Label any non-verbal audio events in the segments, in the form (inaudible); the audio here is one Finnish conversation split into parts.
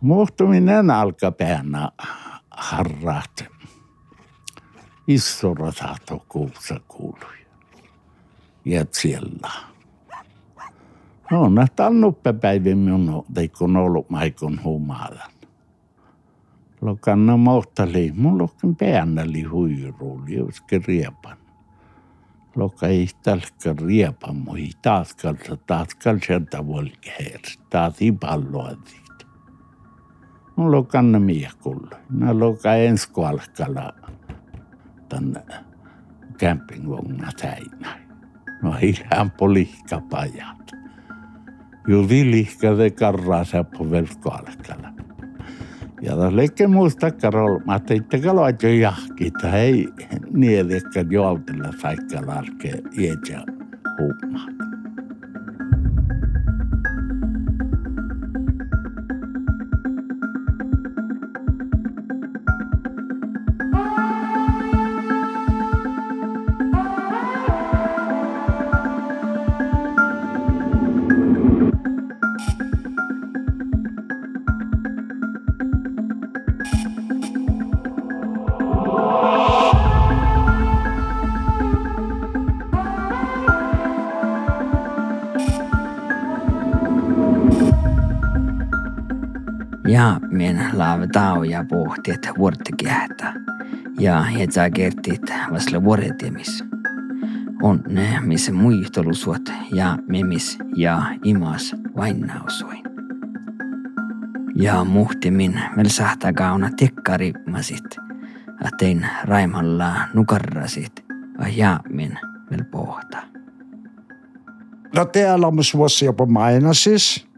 Muhtuminen alkapäänä harraat. Issora saato kuussa kuului. Ja siellä. No, nähtä nuppepäivin minun, teikun ollut maikon humalan. Lokanna mohtali, mun lokan päännäli huiruuli, joskin riepan. Loka ei talka riepan, mui taaskalta, taaskalta volkeer, taas i palloa siitä. Mun lokanna miekulla. Nä loka enskualkala tänne campingvogna täinä. No ihan polihkapajat. Juuri lihkade karraa seppo velkoalkala. Ja tässä leikki muista karol, mä teitte kaloa jahki, tai ei niedekkä jooltilla saikka larke ietsä huumaa. laav ja pohtiet vuortikäätä ja hetsäkertit vasle vuoretemis. On ne, mis muistelusuot ja memis ja imas vainnausui. Ja muhtimin veel sähtäkauna tekkarimmasit, tein raimalla nukarrasit ja min veel pohta. No täällä on suosio mainasis,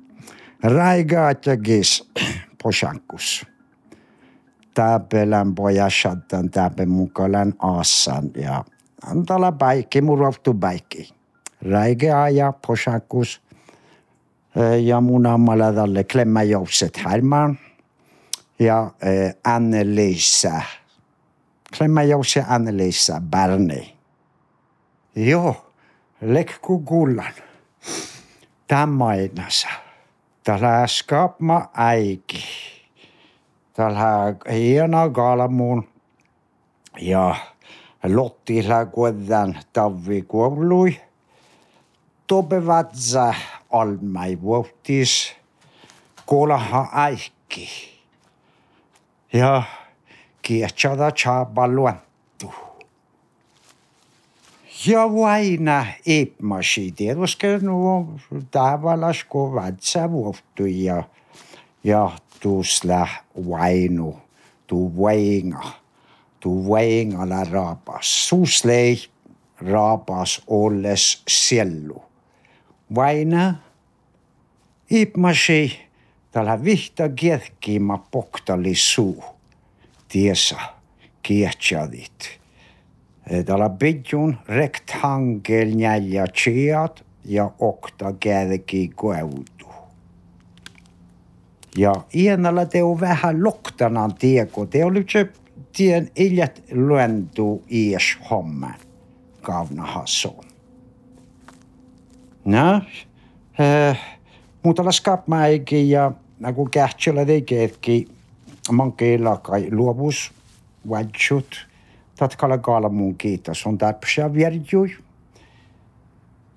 raigaat ja gis. Poshankus. Täpelän pojashattan täpän mukalan aassan ja antala päikki muroftu päikki. Raigaa ja poshankus ja mun ammaladalle klemmä joukset härmään ja Anne-Liisa. Klemma joukse Anne-Liisa Bärni. Joo, lekku kullan. Tämä Tällä skapma äiki. Tällä hieno kalmuun. Ja Lottilla kuodan tavvi kuului. Tobevatsa almai vuotis. Kolaha äikki. Ja kiehtsada chapa Jawajna Epmaši девушка, ну, tavalas kovadsa vuhtu ja, ja tusla vainu, tu vainga, tu vaingala raabas, suslei raabas olles sellu. Vaina Epmaši, ta läheb vihta kerkima poktali suu, tiesa, kihtsadit Täällä pidjun rektangel ja chiat ja okta kädeki kueutu. Ja ienalla te on vähän loktanan tieko. Te oli se tien iljät luentu ies homman kauna hason. No, äh, muutala skapmäikin ja nagu kähtsellä tekeetkin mankeilla kai luovus, vadsut, tatkala kalmuun kiitos on täpsiä vierjui.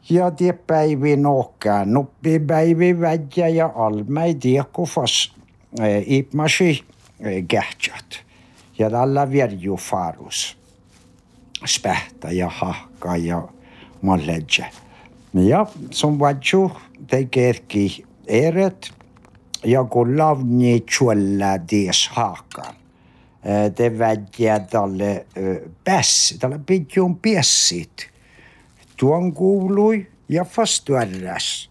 Ja tie päivi nohkaa, nuppi päivi vädjä ja almai tiekufas eh, ipmasi eh, kähtsät. Ja tällä vierju farus. Spähtä ja hahka ja malledje. Ja som vadju tekeetkin eret ja kun lavni tjuella dies haakan. Te vädjää tälle päs, tälle pitjun piessit. Tuon kuului ja fastuärräs.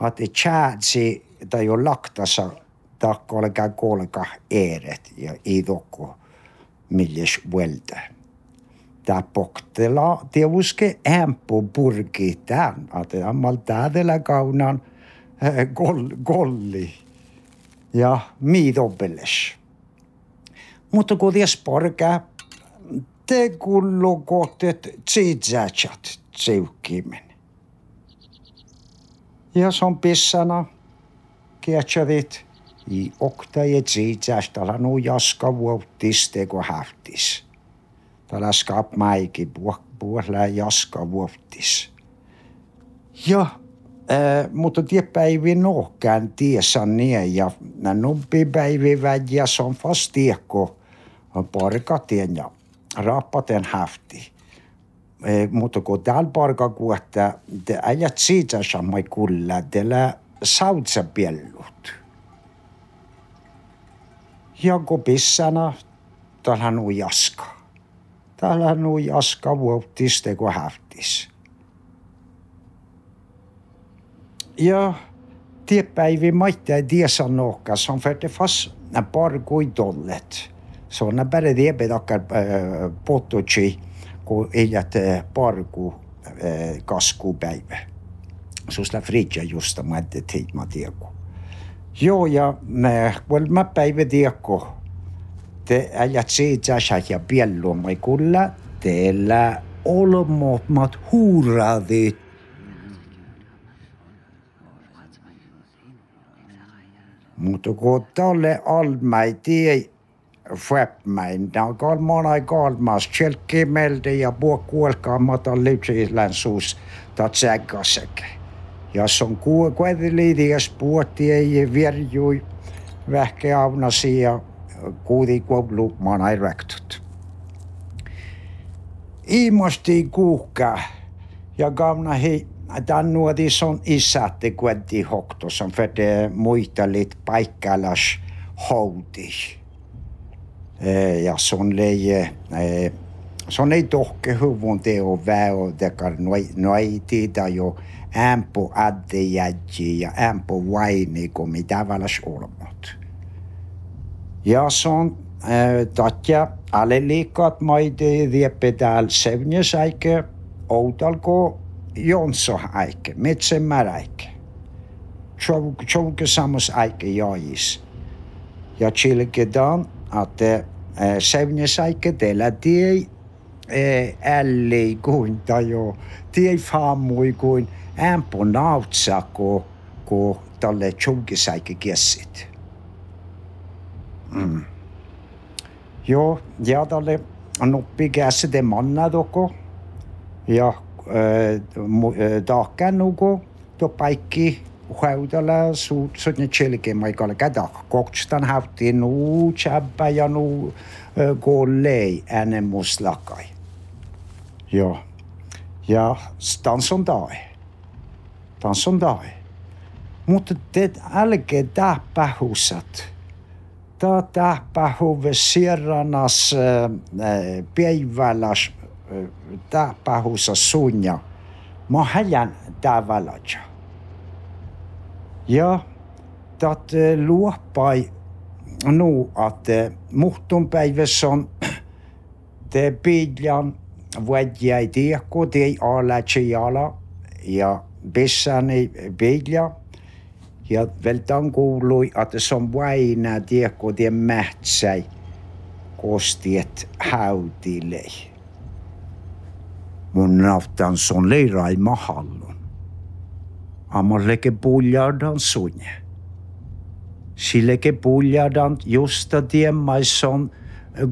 Att det tjädsi tai jo laktasa takko oleka kolka eret ja i dokko milles vuelta. Tää poktela teuske ämpo purki tän, että ammal täädellä kaunan gol, golli ja miidobelles. Mutta kun ties porka, te kullu kohtet tsiitsätsät tsiukkimen. Ja se on pissana, kietsävit, I okta ja tsiitsas, tala nu jaska vuottis teko häftis. Tala skap maiki, puhla jaska vuottis. Ja, äh, mutta tie päivi nohkään tiesä niin ja numpi päivi väjä on fast tiekko parkatien ja rappaten häfti. Mutta kun täällä parkakuotta, te äijät siitä samai kulla, teillä sautsa piellut. Ja kun pissana, täällä on jaska. Täällä on jaska vuottiste kun häftis. Ja tiepäivi maittaa tiesa nohka, som för det fast när bara det bedakar äh, pototsi, kun iljat parku äh, kaskupäivä. Susla fridja justa mä ette teit mä tieku. Joo, ja mä, well, mä päivä tieku. Te äijät siitä ja piellu, mä kulla teillä olmomat huuradit Mutta kun tolle almai tie fäppmäin, ne on kolmana kolmas, kjelkkimeltä ja puo kuolkaamata lypsillän suus. Ja se on kuitenliidias puotti ei vierjui vähke aunasi ja kuudi kuulu manai räktut. Iimosti kuuhkaa ja gamna hei tämän nuoti on isätti kuetti hokto, som för det muistelit paikkalas houti. Eh, ja son leije, eh, son ei tohke huvun teo väo, dekar noitita jo ämpo adde jädji ja ämpo vaini, kun mitä valas olmot. Ja son eh, tatja alle liikat maide vieppe täällä sevnjösäike, outalko Jonso aike, metsemmär aike. Tjouke samos aike jais. Ja chilke dan att eh, aike dela tie eh, älli kuin tajo, tie faamui kuin ämpo nautsa ko, ko talle tjouke saike kessit. Mm. Joo, ja talle noppi käsi de manna doko. Ja taakkänuko to paikki sutne chelke mai kala kada kokstan hafti nu chabba ja nu gollei ene muslakai. Joo. Ja dans on dai. Dans on dai. Mutta te älkää tähpähusat. Tämä tähpähuve sierranas päiväläs ta pahusa sunya mahallan tavallaja. Ja dat eh, luopai nu att eh, muhtunpäivässä on (clears throat) te pidjan vuodjai tiekko te ala ala ja bessani pidja ja veltan kuului, että se on vaina tiekko te mähtsäi kostiet hautilei mun naftan son leirai mahal. Amarleke puljardan sunje. Silleke puljardan justa tiemmaison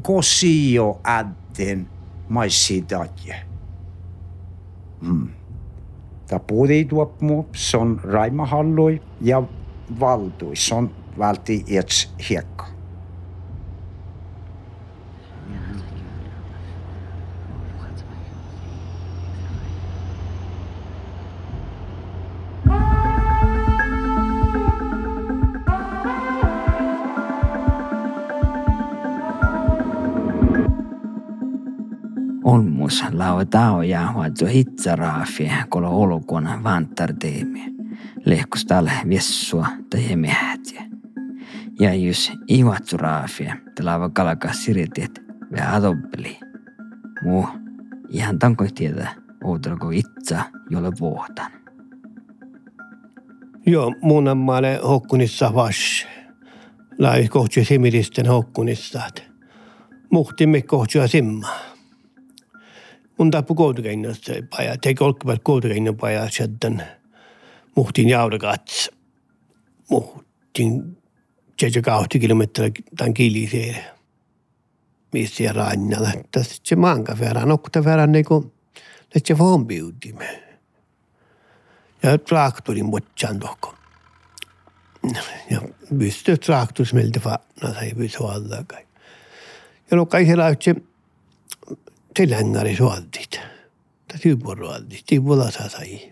kosio ätten maissidatje. Hmm. Ta puhuttiin tuopmu, son raimahallui ja valtui, son valti ets hiekka. Olmus lau tao ja huattu hitsaraafi kolo olukona vantar teemi. Lehkus tälle viessua tai miehiä. Ja jos ivattu raafia, lava kalaka siritiet ve adobbeli. Muu, ihan tankoi tietä, outelko itsa, jolle vuotan. Joo, mun ammaale hokkunissa vas. Lai kohti similisten hokkunissa. Muhtimme kohtia simmaa mun tappu koulukäinnössä paja, teki olkivat koulukäinnön paja sitten muhtin jaudakats. Muhtin ja kahti kilometriä tämän kiliseen. Missä ja rannalla. Tässä se manka verran, nokta verran niin kuin, että se vompiutimme. Ja traktorin mutsan tohko. Ja pystyi traktoris meiltä vaan, sai pysy alla kai. Ja no kai siellä se, se längari suoltit. Tai tyyppuruoltit, tyyppulasa sai.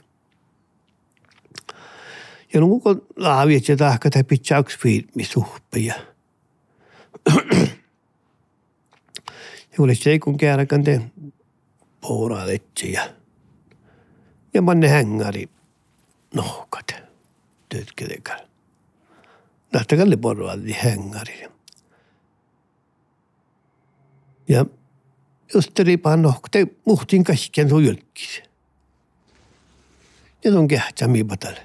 Ja no kun laavit ja tahka tai pitää yksi filmi suhpeja. ja (clears throat) oli se kun kääräkän te pouraa ja manne hängari nohkat työtkelekään. Lähtäkälle porvalli hängari. Ja õstelipannohk te muhtin käsken su jõlkis. Need on kehtami padal.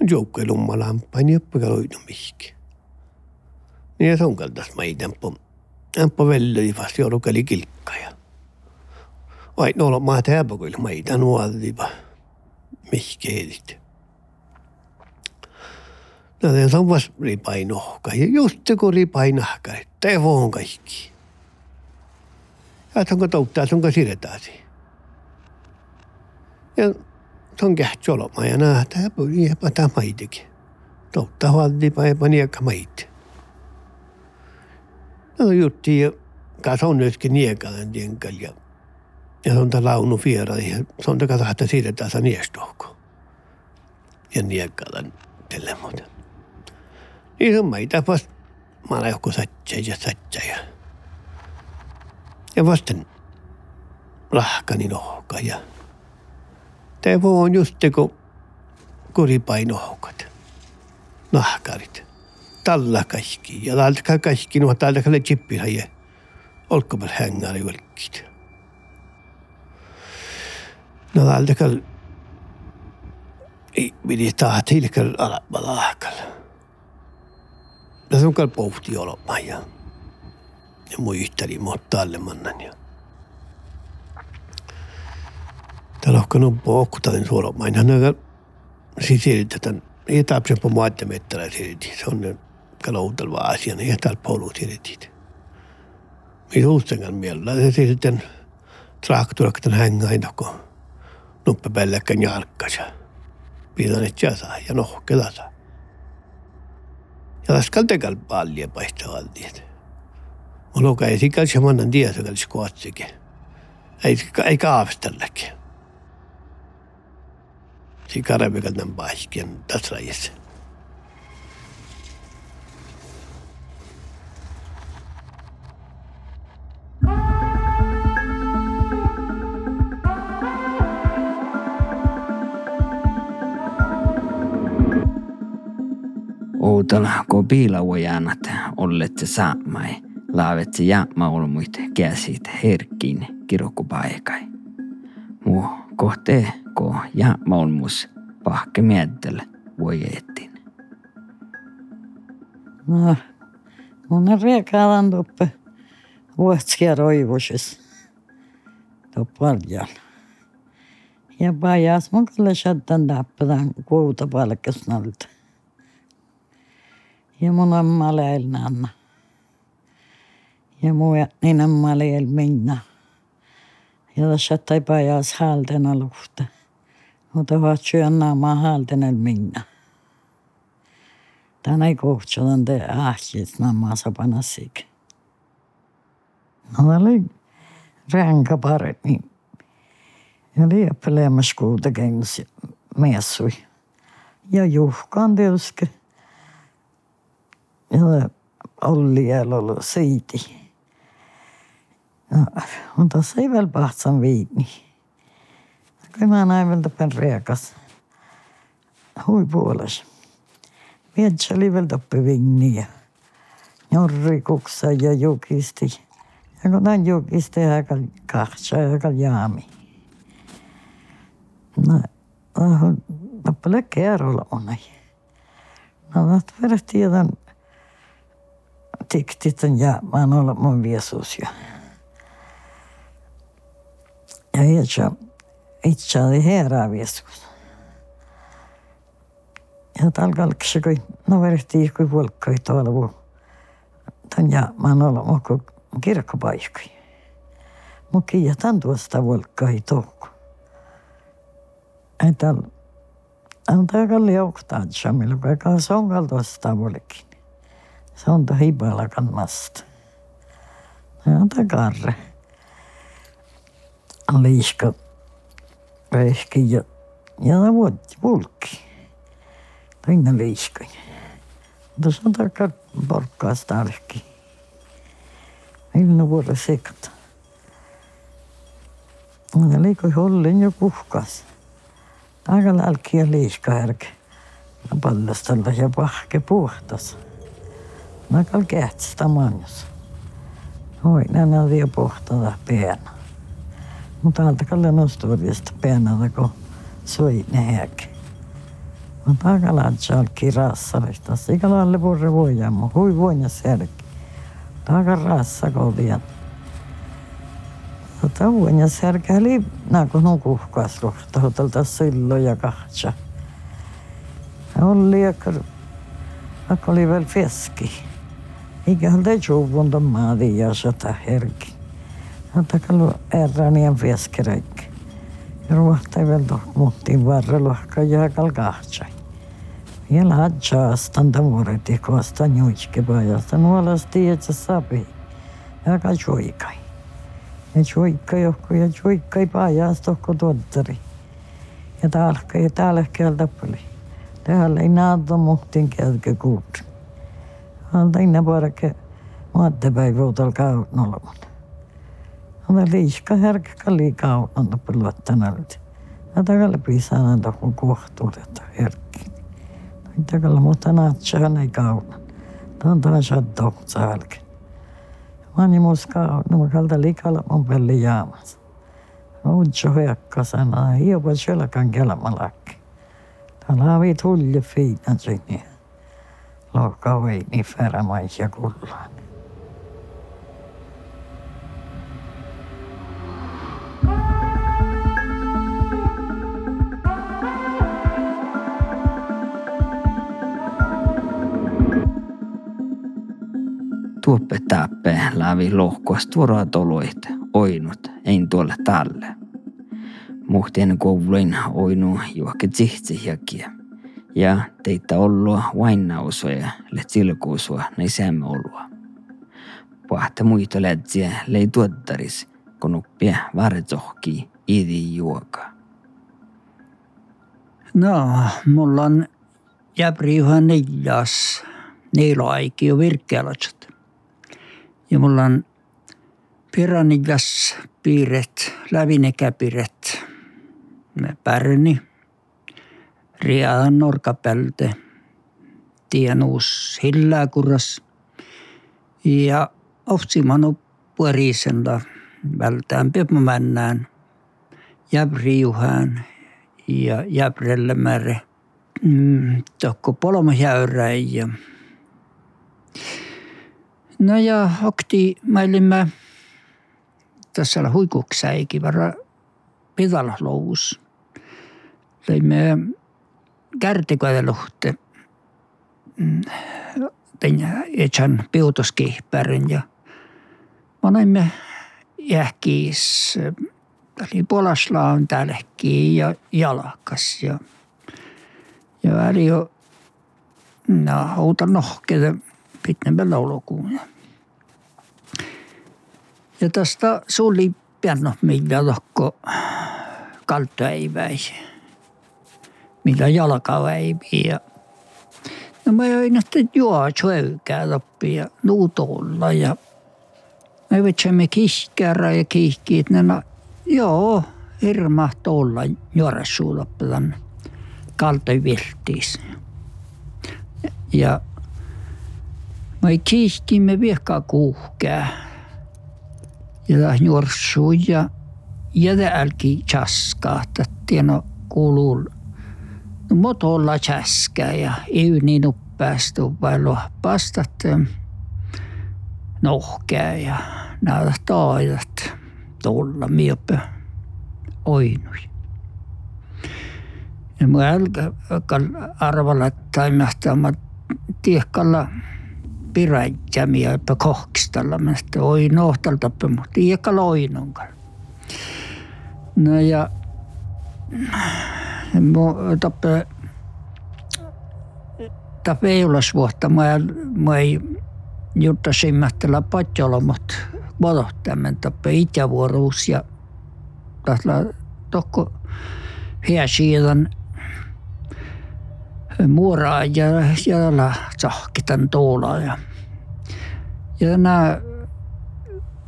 Joukke lumma lampani õppega hoidnud mihki. nii et on kaldas ma ei tämpa, tämpa välja libas jorugali kilka ja. vaid no ma teab, kui ma ei tänu all juba mihki eelist. Nad ei saa vastu ribainohka ja just kui ribainahka, et tevo on kõik kaikki. Ja se onko touttaa, se onko siirretäsi. Ja se on kähtsoloma ja nähdä, ja pyyhä tämä maitikin. Touttaa huoltipa ja paniekka maiti. No jutti ja kanssa on nytkin niekalan tienkal ja ja se on tämä launu viera ja se on taka tahta siirretään se niestohko. Ja niekalan tällä muuta. Niin se on maita vasta maleuhko satsa ja satsa ja ja vasten lahkani nohka ja Tevo on just kun kuripainohkat, nahkarit, talla kaikki ja täältä kaikki nuo täältä kalle chippillä ja olkopel hängari velkit. No kalle ei pidi tahti ilkal alappa lahkalla. No se on kal pohti olemaan ja ja muisteli mutta alle mannan ja Täällä on kanun pohkutalin suolomain. Hän on sisilitetän. Ei täpsen på maatte mettälä silti. Se on kaloutelva asia. Ei täällä polu silitit. Mitä uustenkaan mielellä. Se sitten traktoraktan hängäin toko. Nuppe pelläkän jalkkansa. Pidän et jasa ja nohkelasa. Ja laskal tekal paljon paistavaltiet. Mulla Onoga ei sikal se monen tiesakal skuotsikin. Ei, ei kaavistellekin. Sikarepikat tämän paikkiin tässä rajissa. Outal ko piilauajanat olleet saamai. Laavet se jäämä olmuit käsit herkkiin kirokupaikai. Muu kohtee ko ja molmus pahke miettele voi etin. No, mun on riekaalan tuppe vuotskia roivusis. Topparjan. Ja pajas mun kyllä shattan tappadan kuuta palkkasnalta. Ja mun amma leil nanna. Ja niin amma leil minna. Ja tässä tai pajas haltena luhta. Mutta vaatsujan naamaa haltenel minna. Tänä ei kohtsadan te ahjit naamaa sapanasik. No oli ränkä pare, niin ja lieppelemmäs kuuta kengs messui. Ja juhkaan tietysti. Ja Olli ollut siiti. No, mutta se ei vielä pahtsan viini. Kyllä mä näin tämän reakas. Hui puoles. Mietsi oli vielä toppi vinniä. Jorri kuksa ja jukisti. Ja kun tämän jukisti aika kahtsa ja aika jaami. No, tappale kerralla on. No, dat verratti jotain tiktit mä oon ollut mun viesus ja ja itse, itse oli herra viesus. Ja talkalksi, kun no verehtii, kun vuolkkoi tuolla vuu. Tän ja mä oon ollut muku kirkkopaikkoja. Mukin ja tän tuosta vuolkkoi tuokku. On täällä liuktaa, Jamil, vaikka se on kaltoista vuolikin. Se on tuo hibala kannasta. Ja on tää Liiska. Rehki ja, ja vuotti, vulkki. Toinen liiska. Tuossa on takaa porkkaa starkki. Ilman vuoden sekata. Ja liikoi hollin jo puhkas. Aika lälki ja liiska härke. Ja pallastalla ja pahke puhtas. Nakal kähtstä manjus. Oi, nämä vielä puhtada piena. Mutta alta nosturista pieneltä, kun soi ne häkki. Mutta aika laatsa on kirassalista. Sikalalle purre voijamu, hui voinja särki. Aika rassa kovia. Tota voinja särki, eli naku nukuhkas ruhta, hotelta silloin ja kahtsa. Oli, vaikka oli vielä feski. Ikähän te juuvun maadi ja sata herki. Mutta kallu erranien feskeräikki. Ja ruohtai vielä muuttiin varrelohka ja kalkahtsai. Vielä hadjaastan tamuretti kosta nyuiskepajasta nuolasti että sapi. Ja ka juikai. Ja juikka johku ja juikkai pajasta kun tuottari. Ja taalka ja täällä kieltä peli. Täällä ei naata muhtin kieltä kuutti. Alta inna parake maattepäivä kaunalla. On liiska härkä kalli kaunalla peluottanalta. Ja takalla piisaan kun kohtuudetta herkki. Takalla naatsaa ei kaunan. Tuon taas on saalke. Mani muska no kalta likalla on pelli jaamas. Uutso hyökkä sanaa, hiopa selkan kelmalakki. Täällä on tulli Tuoppe täppe lävi lohkoas tuoraa toloit, oinut, ein tuolle tälle. Muhtien kouluin oinu juokke tsihtsihjakia ja teitä olloa vainausoja le tilkuusua näin säämme olua. Pahta muita lätsiä lei tuottaris, kun oppia vartohki idi juoka. No, mulla on jäbri ihan neljäs neiloaiki jo virkkealatsat. Ja mulla on piiret, lävinekäpiret, pärni, riadan norkapälte, tienuus hilläkuras ja ohtsimanu puorisella vältään pepmännään jäbriuhään ja jäbrelle märe. Mm, tokko polomajäyräin ja No ja okti mailimme tässä huikuksäikin varra pidalous. Leimme kärtikoiluhte tein etsän piutoskihpärin ja mä näimme jähkiis, oli Polaslaan täälläkin ja jalkas ja ja väli jo no, outa nohkeita pitemmän laulukuun. Ja tästä suuli piano millä lohko kaltoäiväisi millä jalkaväipi. Ja no mä join, että juo söykää loppi ja nuutolla ja me vetsemme kihkärä ja kihkiit. No, joo, hirma tuolla juoressuuloppilan kaltoiviltiis. Ja mä kihkimme viekkaa kuuhkää. Ja juorsuu ja jädälki chaskaa, että tieno kuuluu motolla käskää ja ei niin uppeasti vailla pastat nohkää ja näitä taajat tuolla miepä oinui. Ja mä arvalla, että mä tiehkalla piräjämiä pa kohkistalla. Mä sitten oi nohtalta, mutta tiehkalla oinonkaan. No ja tappe tappe ei ole vuotta. Mä, mä ei juttasin mähtälä patjolomot valohtämän tappe itävuoruus ja tahla tokko hää siidan muoraa ja ja tsahkitan tuolla ja ja nämä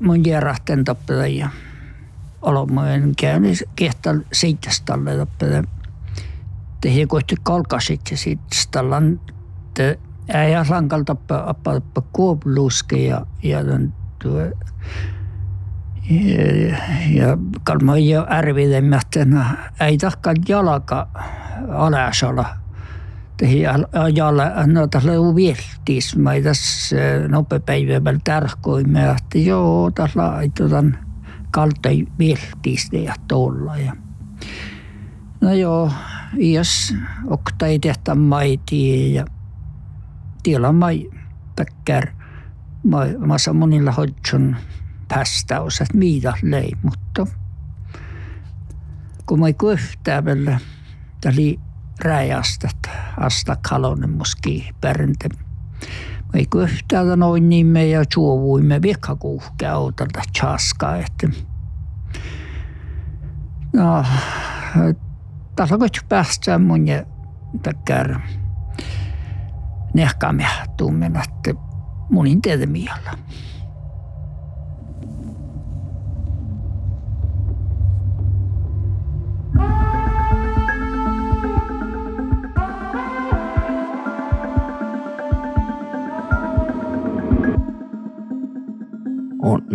mun järahten tappela ja olomojen käynnin kehtä seitsemästalle tappela tehi kohti kalkasit ja sitten stallan te äijä lankalta tappa appa kuopluske ja ja tuo ja, ja jo ärvidemmähtänä ei tahkaan jalka alasala tehi ajalla no tässä oli viehtis mä tässä nopepäivä päällä tarkoimme että joo tässä laitetaan kalta viehtis ja tuolla ja no joo jos okta ei tehtä maitia ja tiellä mai päkkär massa monilla hodson päästäus, että mitä lei, mutta kun mä yhtään vielä täli räjästä, asta kalonen muski pärnte. Mä ei yhtään noin niin me ja suovuimme viekkakuuhkea autalta chaskaa, että no, on päästä mun ja takkar nehkaamme tummen, että munin teitä mielellä.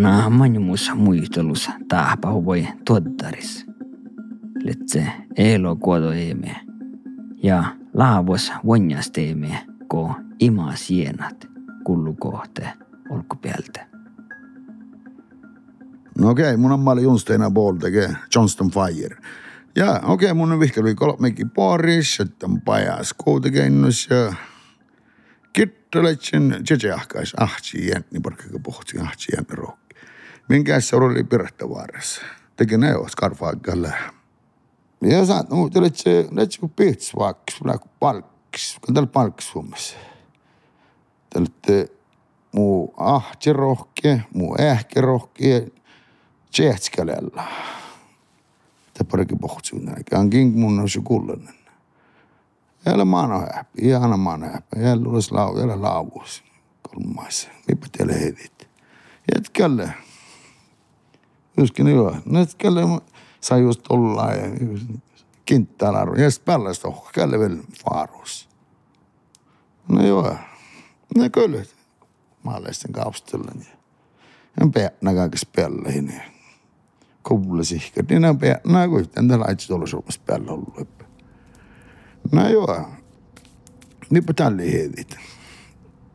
naamaņumus muistelus tahpau voi tuottaris. Letse elo kuodoeemie ja laavos vonjasteemie ko imas sienat kullukohte olkupieltä. No okei, okay, mun on mali junsteina pool tege Johnston Fire. Ja okei, okay, mun on vihkel oli kolmegi paaris, et on pajas koodi käinud ja kirjutan, et siin tšetšeahkas, ah, siin jäänud nii palju kui puhtaks, ah, siin jäänud rohkem se oli vaarassa. Teki ne jos karfaakalle. Ja sä, no, telet se, let se pits vaikka, kun palkis, kun tällä palkis Suomessa. Tällä muu ahti rohki, muu ähki rohki, tsehtskälällä. Tämä parikki pohti näin. Ankin mun on se kullainen. Jälle maana häppi, ihana maana häppi. Jälle olisi lau, jälle lauvuus. Kolmaisen. Mipä teille heitit. Jätkälle. Yskin joo. Jätkälle saa just olla ja kinttäällä arvo. Ja sitten päällä sitä källe vielä faaruus. No joo. Ne kyllä. Maalaisten kaustella. Ja peänä kaikessa pelleihin. Kuulisi. Niin ne peänä kuitenkin. Tällä itse tuolla Suomessa päällä ollut. No joo, niinpä tälle heitit.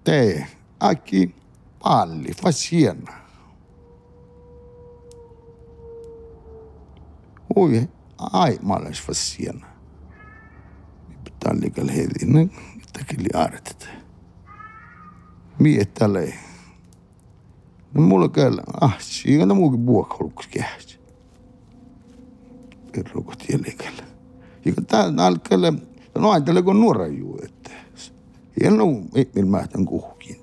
Te, aki, palli, fasiena. Fasiena. Niinpä tälle kal heitit, ne tekili artet. Mie tälle. No mulla kyllä, ah, siinä muukin buokholukkus kehäsi. Perrukot jäljellä. Ja täällä alkaa no ajattele kun nuora juu, että ei ole millä mä tämän kuhkiin.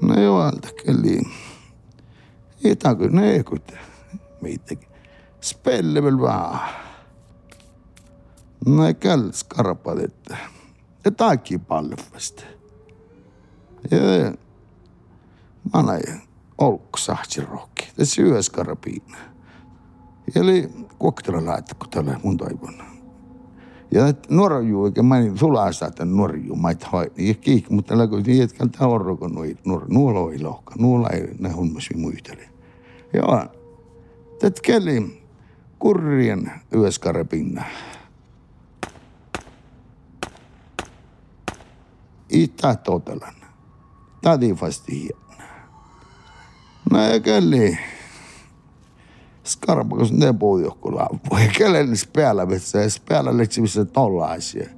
No joo, alta kelli. Ei taku, ne ei kuitenkin. Meitäkin. Spelle vähän. No skarpat, että. Ja taakki paljon vasta. Ja mä näin olkku sahti rohki. Tässä yhdessä karapiina. Eli koktella laittaa, kun tällä mun toivon. Ja nuorju, eikä mä niin sulaa että nuorju, mä et hoi. Ja kiik, mutta läkö jätkältä orroko noi nuor, nuolo ei lohka, nuola ei ne hummasi muistele. Joo, tät kelli kurrien yöskarepinna. Itä totelan. Tadi fasti hiena. No. Skarpakos ne pohjohkola. Voi kellen spela vetsä, spela letsimistä tollaisia.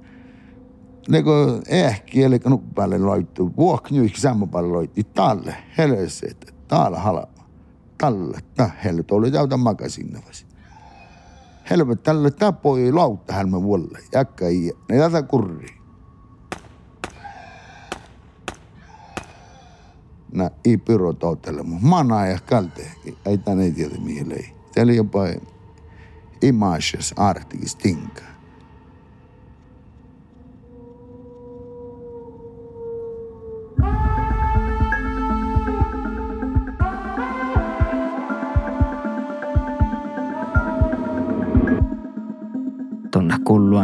Neko ehki, eli nukpäälle loittu, vuoknyykki sammapalle loitti talle, helseet, taalla halama. Talle, ta helle, oli täytä makasinne vasi. Helvet tälle tapoi lautta hälmä vuolle, jakka ei, ne tätä kurri. Na, ei pyro toutelle, mutta mana ja kalte, ei tänne ei tiedä mihin lei. Täällä jopa images artikis tinkaa.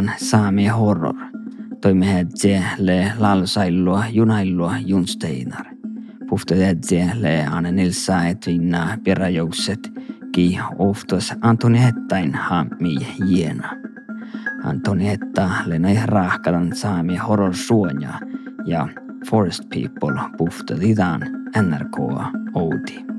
Kulluan saami horror. Toimme hetsie le lalsailua junailua junsteinar. Puhto hetsie le ane nilsa et vinna pirajoukset ki oftos Antoni Hettain hammi jiena. Antoni Hetta le näi rahkadan saami horror suoja ja Forest People puhto lidan NRK Oudi.